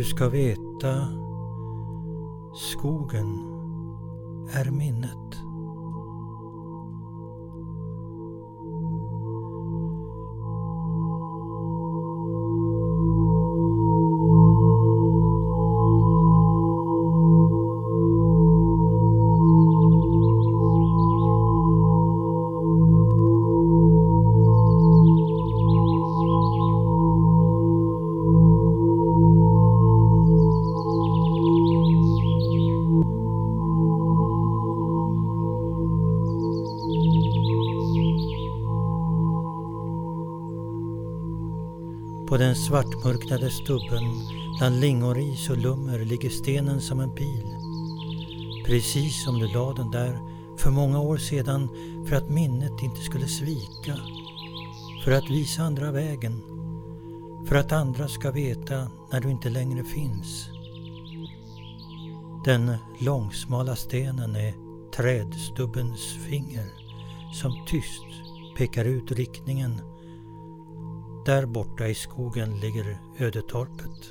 Du ska veta, skogen är minnet. Den svartmörknade stubben bland lingonris och lummer ligger stenen som en pil. Precis som du la den där för många år sedan för att minnet inte skulle svika. För att visa andra vägen. För att andra ska veta när du inte längre finns. Den långsmala stenen är trädstubbens finger som tyst pekar ut riktningen där borta i skogen ligger ödetorpet.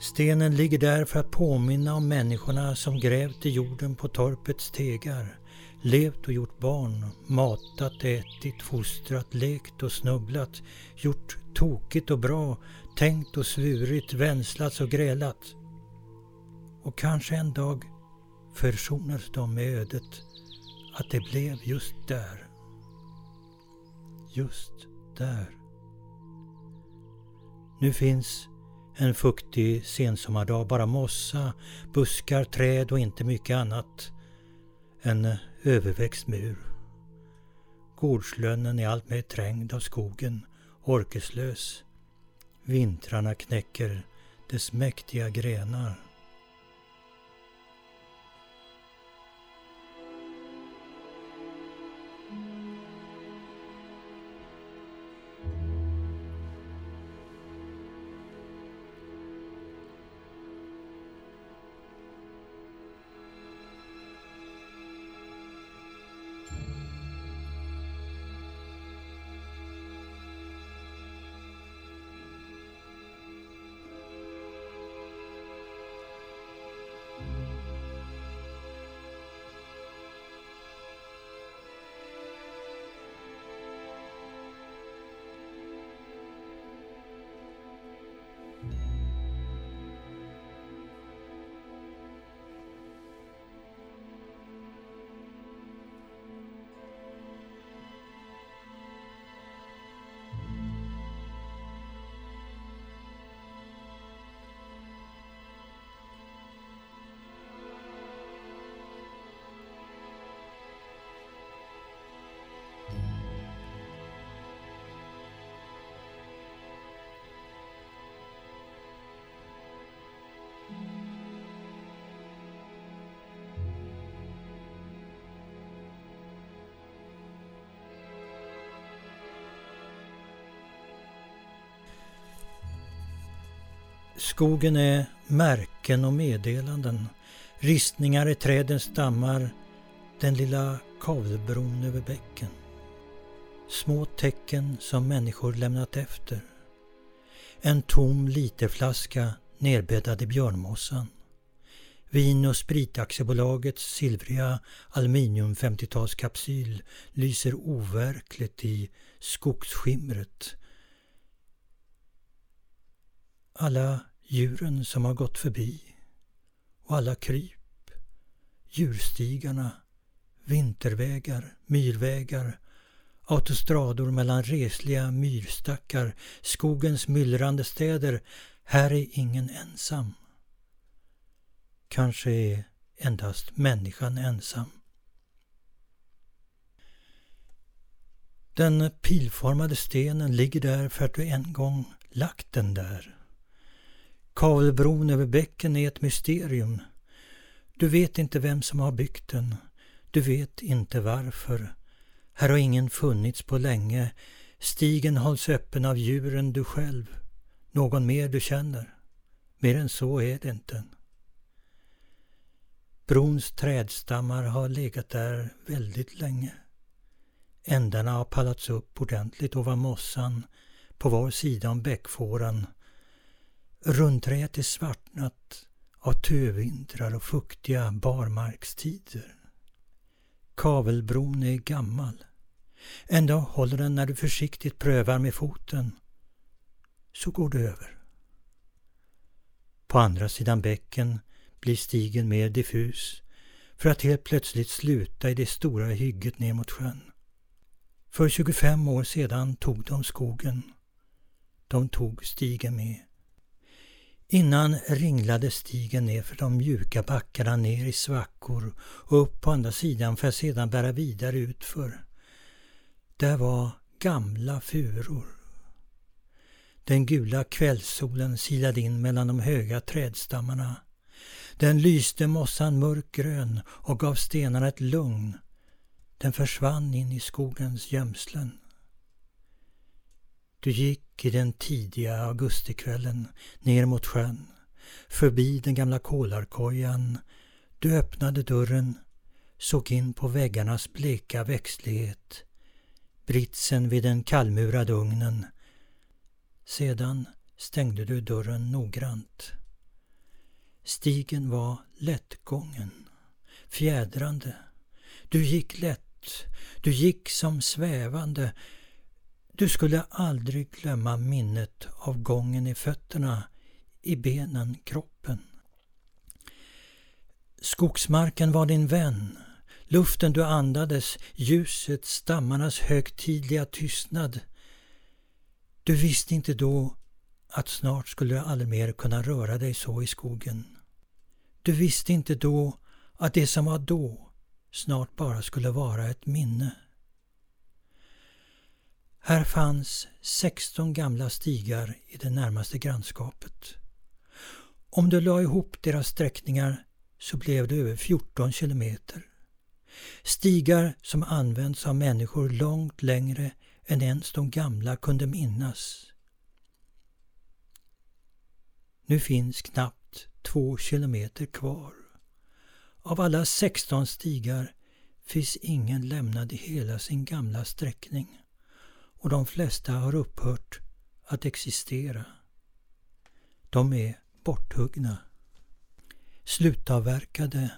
Stenen ligger där för att påminna om människorna som grävt i jorden på torpets tegar, levt och gjort barn, matat, ätit, fostrat, lekt och snubblat, gjort tokigt och bra, tänkt och svurit, vänslats och grälat. Och kanske en dag försonades de med ödet att det blev just där just där. Nu finns en fuktig sensommardag bara mossa, buskar, träd och inte mycket annat. En överväxt mur. Gårdslönnen är alltmer trängd av skogen, orkeslös. Vintrarna knäcker dess mäktiga grenar. Skogen är märken och meddelanden, ristningar i trädens stammar, den lilla kavlbron över bäcken. Små tecken som människor lämnat efter. En tom literflaska nerbäddad i björnmossan. Vin och spritaktiebolagets silvriga aluminium 50-talskapsyl lyser overkligt i skogsskimret. Alla djuren som har gått förbi och alla kryp, djurstigarna, vintervägar, myrvägar, autostrador mellan resliga myrstackar, skogens myllrande städer. Här är ingen ensam. Kanske är endast människan ensam. Den pilformade stenen ligger där för att du en gång lagt den där. Kavelbron över bäcken är ett mysterium. Du vet inte vem som har byggt den. Du vet inte varför. Här har ingen funnits på länge. Stigen hålls öppen av djuren du själv. Någon mer du känner. Mer än så är det inte. Brons trädstammar har legat där väldigt länge. Ändarna har pallats upp ordentligt ovan mossan på var sida om bäckfåran. Rundträet är svartnat av tövintrar och fuktiga barmarkstider. Kavelbron är gammal. Ändå håller den när du försiktigt prövar med foten. Så går det över. På andra sidan bäcken blir stigen mer diffus för att helt plötsligt sluta i det stora hygget ner mot sjön. För 25 år sedan tog de skogen. De tog stigen med. Innan ringlade stigen ner för de mjuka backarna ner i svackor och upp på andra sidan för att sedan bära vidare utför. Där var gamla furor. Den gula kvällssolen silade in mellan de höga trädstammarna. Den lyste mossan mörkgrön och gav stenarna ett lugn. Den försvann in i skogens gömslen. Du gick i den tidiga augustikvällen ner mot sjön, förbi den gamla kolarkojan. Du öppnade dörren, såg in på väggarnas bleka växtlighet, britsen vid den kallmurade ugnen. Sedan stängde du dörren noggrant. Stigen var lättgången, fjädrande. Du gick lätt, du gick som svävande. Du skulle aldrig glömma minnet av gången i fötterna, i benen, kroppen. Skogsmarken var din vän. Luften du andades, ljuset, stammarnas högtidliga tystnad. Du visste inte då att snart skulle du aldrig mer kunna röra dig så i skogen. Du visste inte då att det som var då snart bara skulle vara ett minne. Här fanns 16 gamla stigar i det närmaste grannskapet. Om du la ihop deras sträckningar så blev det över 14 kilometer. Stigar som använts av människor långt längre än ens de gamla kunde minnas. Nu finns knappt två kilometer kvar. Av alla 16 stigar finns ingen lämnad i hela sin gamla sträckning och de flesta har upphört att existera. De är borthuggna, slutavverkade,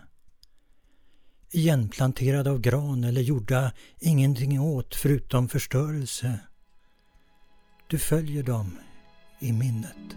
igenplanterade av gran eller gjorda ingenting åt förutom förstörelse. Du följer dem i minnet.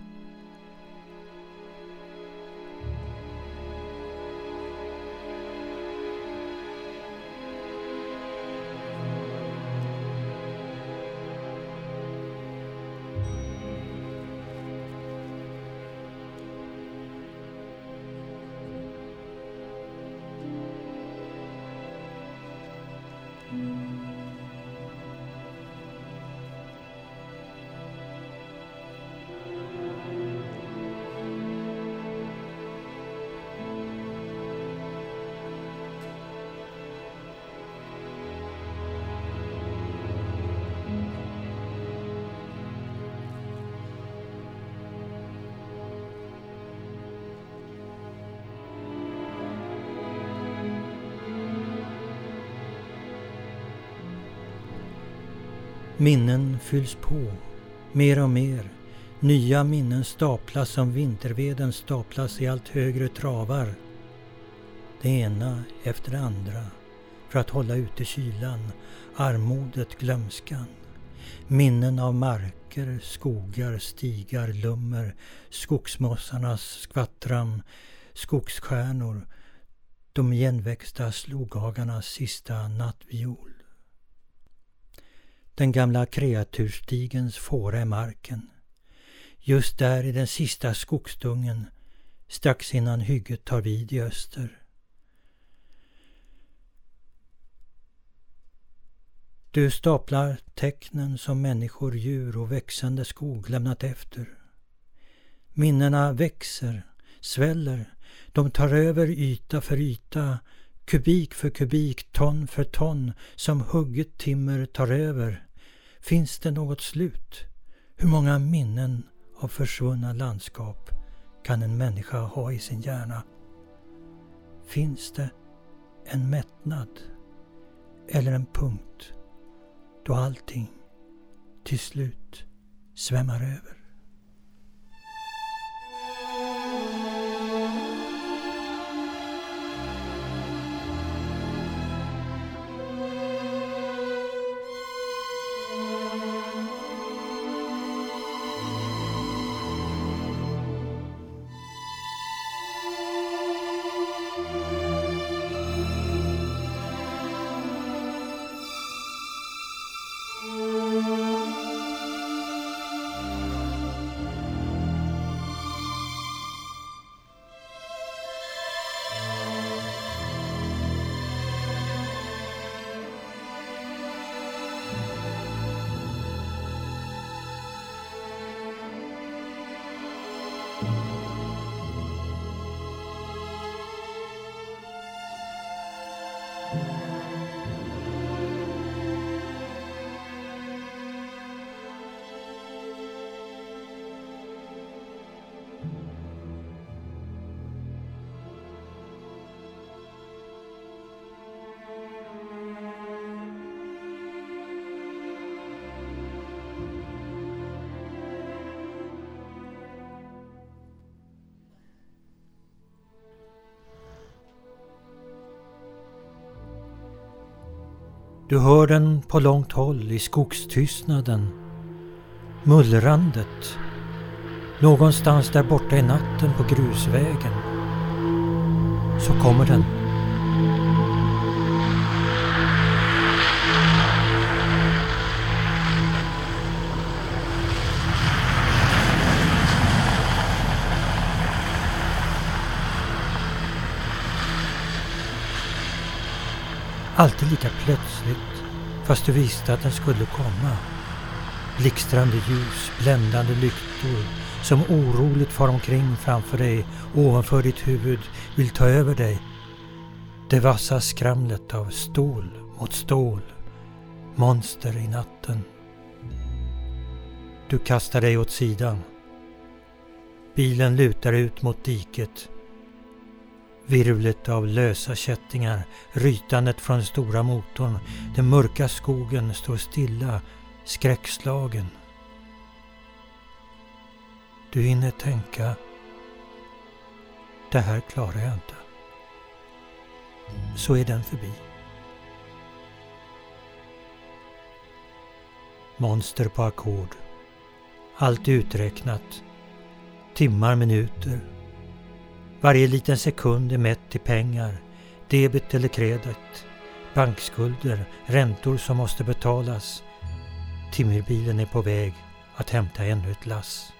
Minnen fylls på, mer och mer. Nya minnen staplas som vinterveden staplas i allt högre travar. Det ena efter det andra för att hålla ute kylan, armodet, glömskan. Minnen av marker, skogar, stigar, lummer, skogsmossarnas skvattram, skogsstjärnor, de igenväxta sloghagarnas sista nattviol. Den gamla kreaturstigens fåra i marken. Just där i den sista skogsdungen strax innan hygget tar vid i öster. Du staplar tecknen som människor, djur och växande skog lämnat efter. Minnena växer, sväller, de tar över yta för yta, kubik för kubik, ton för ton, som hugget timmer tar över. Finns det något slut? Hur många minnen av försvunna landskap kan en människa ha i sin hjärna? Finns det en mättnad eller en punkt då allting till slut svämmar över. Du hör den på långt håll i skogstystnaden. Mullrandet. Någonstans där borta i natten på grusvägen. Så kommer den. Alltid lika plötsligt, fast du visste att den skulle komma. Blixtrande ljus, bländande lyktor som oroligt far omkring framför dig ovanför ditt huvud vill ta över dig. Det vassa skramlet av stål mot stål. Monster i natten. Du kastar dig åt sidan. Bilen lutar ut mot diket Virvlet av lösa kättingar, rytandet från den stora motorn. Den mörka skogen står stilla, skräckslagen. Du hinner tänka, det här klarar jag inte. Så är den förbi. Monster på ackord. Allt uträknat. Timmar, minuter. Varje liten sekund är mätt i pengar, debet eller kredit, bankskulder, räntor som måste betalas. Timmerbilen är på väg att hämta ännu ett lass.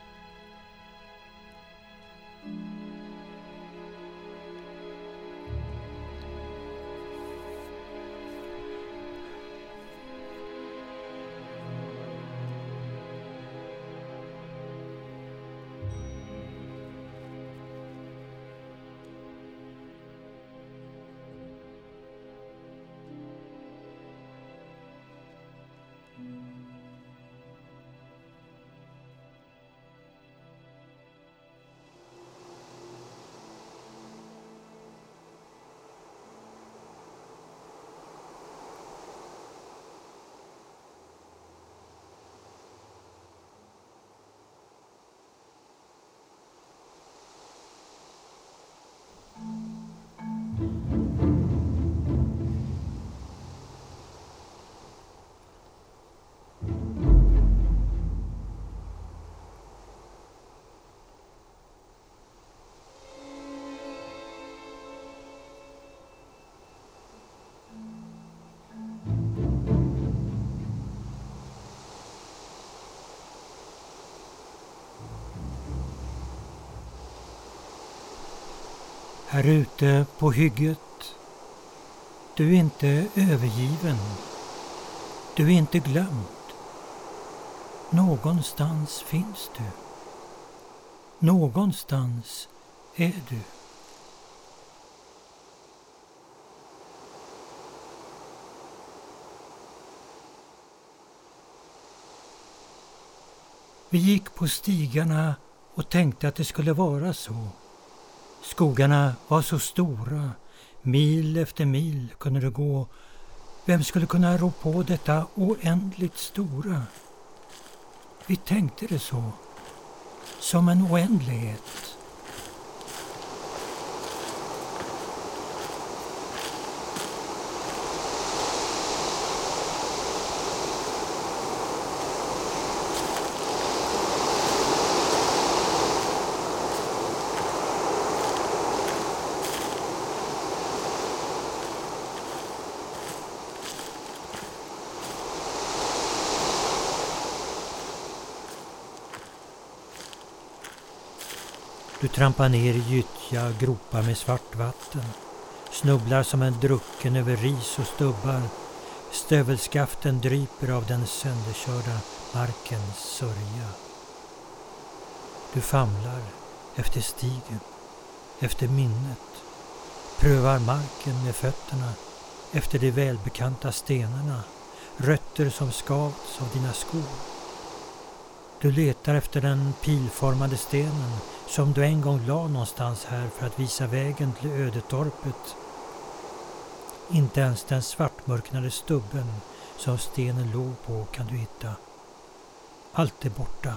Här ute på hygget. Du är inte övergiven. Du är inte glömd. Någonstans finns du. Någonstans är du. Vi gick på stigarna och tänkte att det skulle vara så. Skogarna var så stora, mil efter mil kunde det gå. Vem skulle kunna rå på detta oändligt stora? Vi tänkte det så. Som en oändlighet. Trampar ner i gyttja gropar med svart vatten. Snubblar som en drucken över ris och stubbar. Stövelskaften dryper av den sönderkörda markens sörja. Du famlar efter stigen, efter minnet. Prövar marken med fötterna efter de välbekanta stenarna. Rötter som skavts av dina skor. Du letar efter den pilformade stenen som du en gång la någonstans här för att visa vägen till ödetorpet. Inte ens den svartmörknade stubben som stenen låg på kan du hitta. Allt är borta.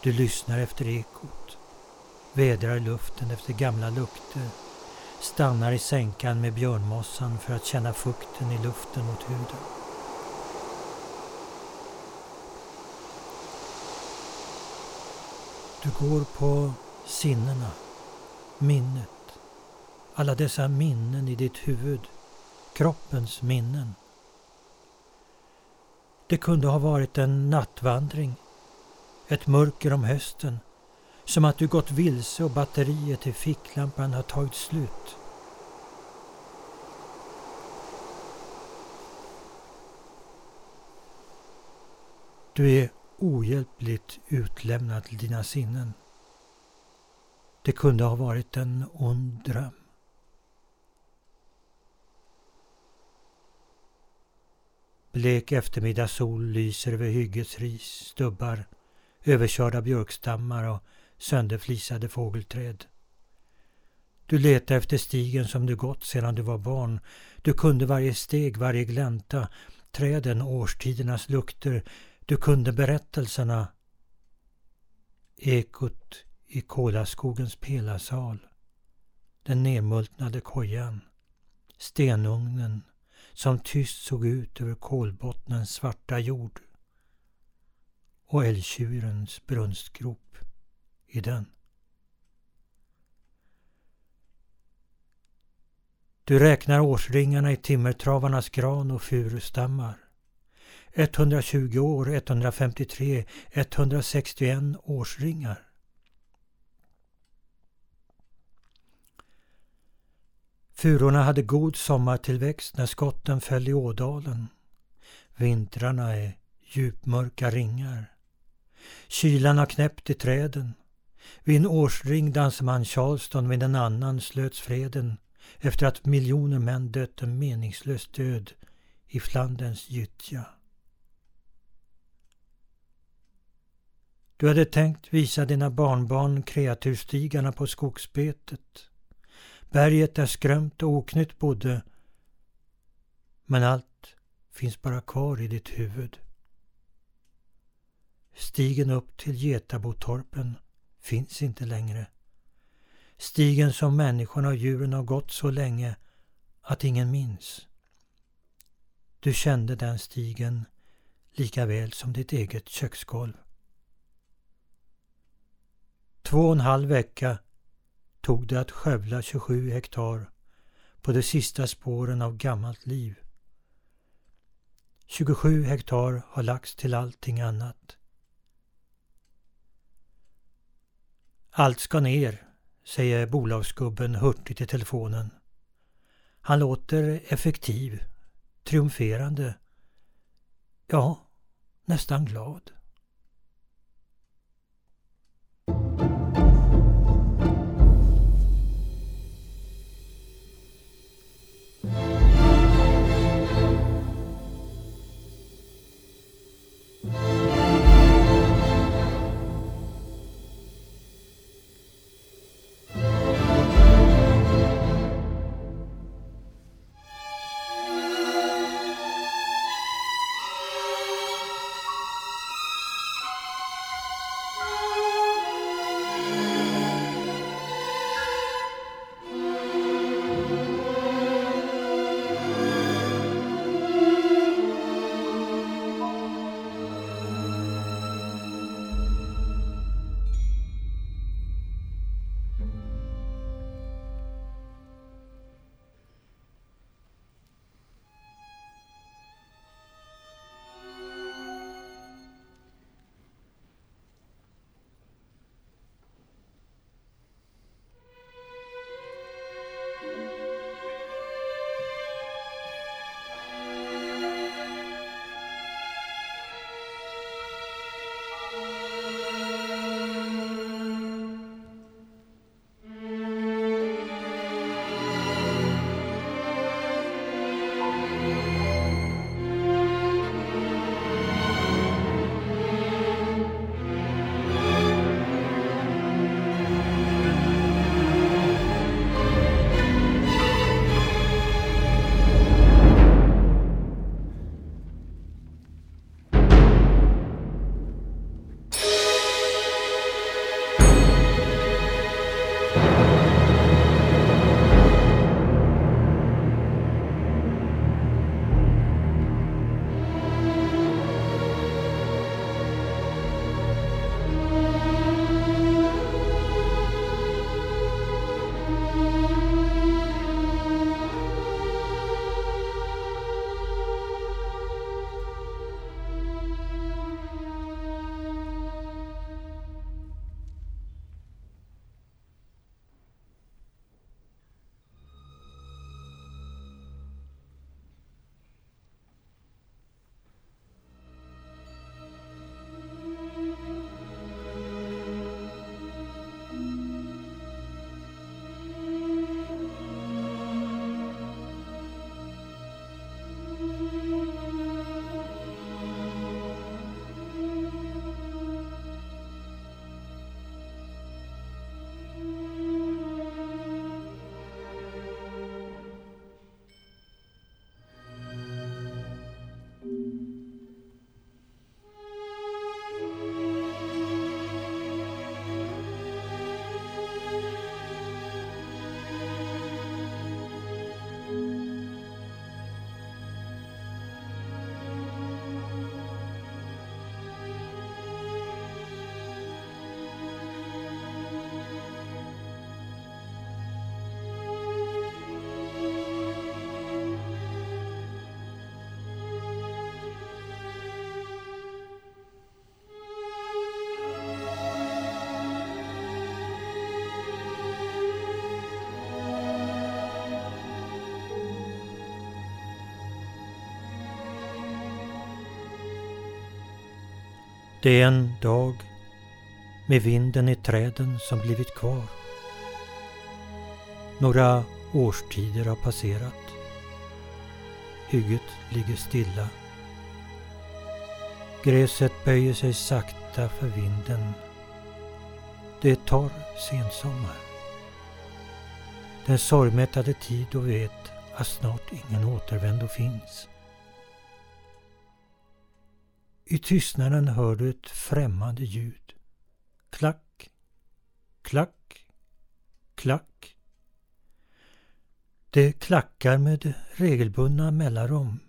Du lyssnar efter ekot, vädrar luften efter gamla lukter, stannar i sänkan med björnmossan för att känna fukten i luften mot huden. Du går på sinnena, minnet. Alla dessa minnen i ditt huvud. Kroppens minnen. Det kunde ha varit en nattvandring. Ett mörker om hösten. Som att du gått vilse och batteriet i ficklampan har tagit slut. Du är ohjälpligt utlämnad till dina sinnen. Det kunde ha varit en ond dröm. Blek eftermiddagssol lyser över hyggets ris, stubbar, överkörda björkstammar och sönderflisade fågelträd. Du letar efter stigen som du gått sedan du var barn. Du kunde varje steg, varje glänta, träden, årstidernas lukter, du kunde berättelserna. Ekot i Kolaskogens pelarsal. Den nedmultnade kojan. Stenugnen som tyst såg ut över kolbottnens svarta jord. Och älgtjurens brunstgrop i den. Du räknar årsringarna i timmertravarnas gran och furustammar. 120 år, 153, 161 årsringar. Furorna hade god sommartillväxt när skotten föll i ådalen. Vintrarna är djupmörka ringar. Kylan har knäppt i träden. Vid en årsring dansar man Charleston, vid en annan slöts freden efter att miljoner män dött en meningslös död i Flanderns gyttja. Du hade tänkt visa dina barnbarn kreaturstigarna på skogsbetet. Berget där skrömt och oknytt bodde. Men allt finns bara kvar i ditt huvud. Stigen upp till Getabotorpen finns inte längre. Stigen som människorna och djuren har gått så länge att ingen minns. Du kände den stigen lika väl som ditt eget köksgolv. Två och en halv vecka tog det att skövla 27 hektar på de sista spåren av gammalt liv. 27 hektar har lagts till allting annat. Allt ska ner, säger bolagsgubben hurtigt i telefonen. Han låter effektiv, triumferande. Ja, nästan glad. Det är en dag med vinden i träden som blivit kvar. Några årstider har passerat. Hygget ligger stilla. Gräset böjer sig sakta för vinden. Det är torr sensommar. Den sorgmättade tid då vi vet att snart ingen återvändo finns. I tystnaden hör du ett främmande ljud. Klack, klack, klack. Det klackar med regelbundna mellanrum.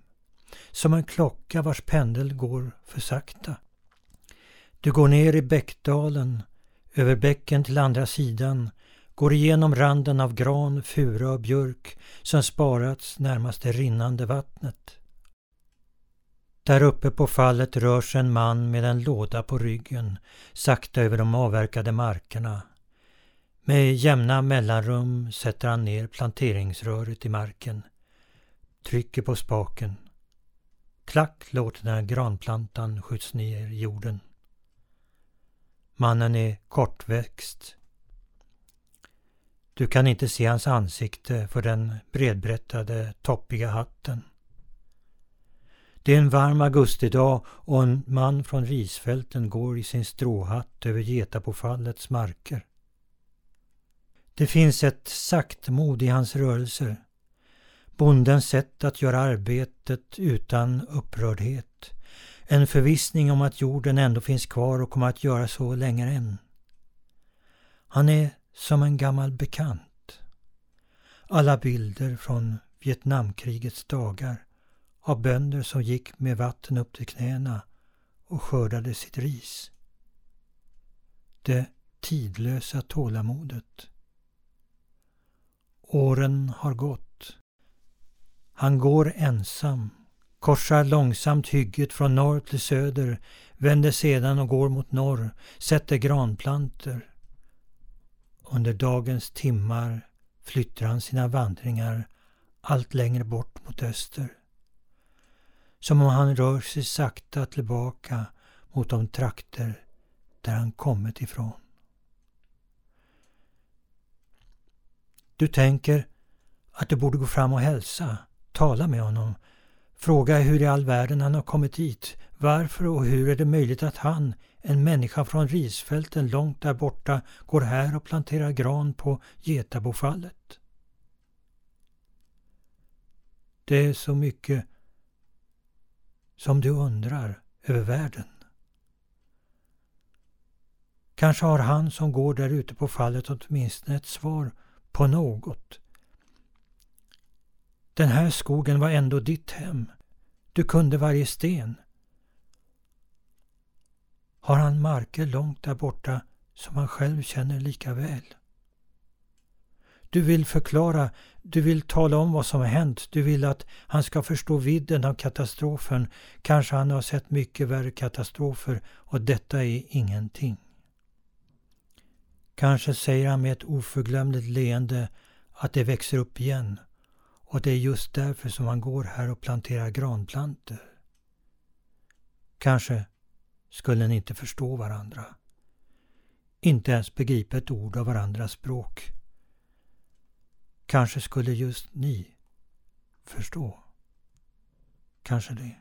Som en klocka vars pendel går för sakta. Du går ner i bäckdalen, över bäcken till andra sidan, går igenom randen av gran, fura och björk som sparats närmast det rinnande vattnet. Där uppe på fallet rör sig en man med en låda på ryggen sakta över de avverkade markerna. Med jämna mellanrum sätter han ner planteringsröret i marken. Trycker på spaken. Klack låter när granplantan skjuts ner i jorden. Mannen är kortväxt. Du kan inte se hans ansikte för den bredbrättade, toppiga hatten. Det är en varm augustidag och en man från risfälten går i sin stråhatt över Getapåfallets marker. Det finns ett saktmod i hans rörelser. Bondens sätt att göra arbetet utan upprördhet. En förvissning om att jorden ändå finns kvar och kommer att göra så länge än. Han är som en gammal bekant. Alla bilder från Vietnamkrigets dagar av bönder som gick med vatten upp till knäna och skördade sitt ris. Det tidlösa tålamodet. Åren har gått. Han går ensam, korsar långsamt hygget från norr till söder, vänder sedan och går mot norr, sätter granplanter. Under dagens timmar flyttar han sina vandringar allt längre bort mot öster som om han rör sig sakta tillbaka mot de trakter där han kommit ifrån. Du tänker att du borde gå fram och hälsa, tala med honom, fråga hur i all världen han har kommit hit, varför och hur är det möjligt att han, en människa från risfälten långt där borta, går här och planterar gran på Getabofallet? Det är så mycket som du undrar över världen. Kanske har han som går där ute på fallet åtminstone ett svar på något. Den här skogen var ändå ditt hem. Du kunde varje sten. Har han marker långt där borta som han själv känner lika väl? Du vill förklara, du vill tala om vad som har hänt, du vill att han ska förstå vidden av katastrofen. Kanske han har sett mycket värre katastrofer och detta är ingenting. Kanske säger han med ett oförglömligt leende att det växer upp igen och det är just därför som han går här och planterar granplanter. Kanske skulle ni inte förstå varandra. Inte ens begripa ett ord av varandras språk. Kanske skulle just ni förstå. Kanske det.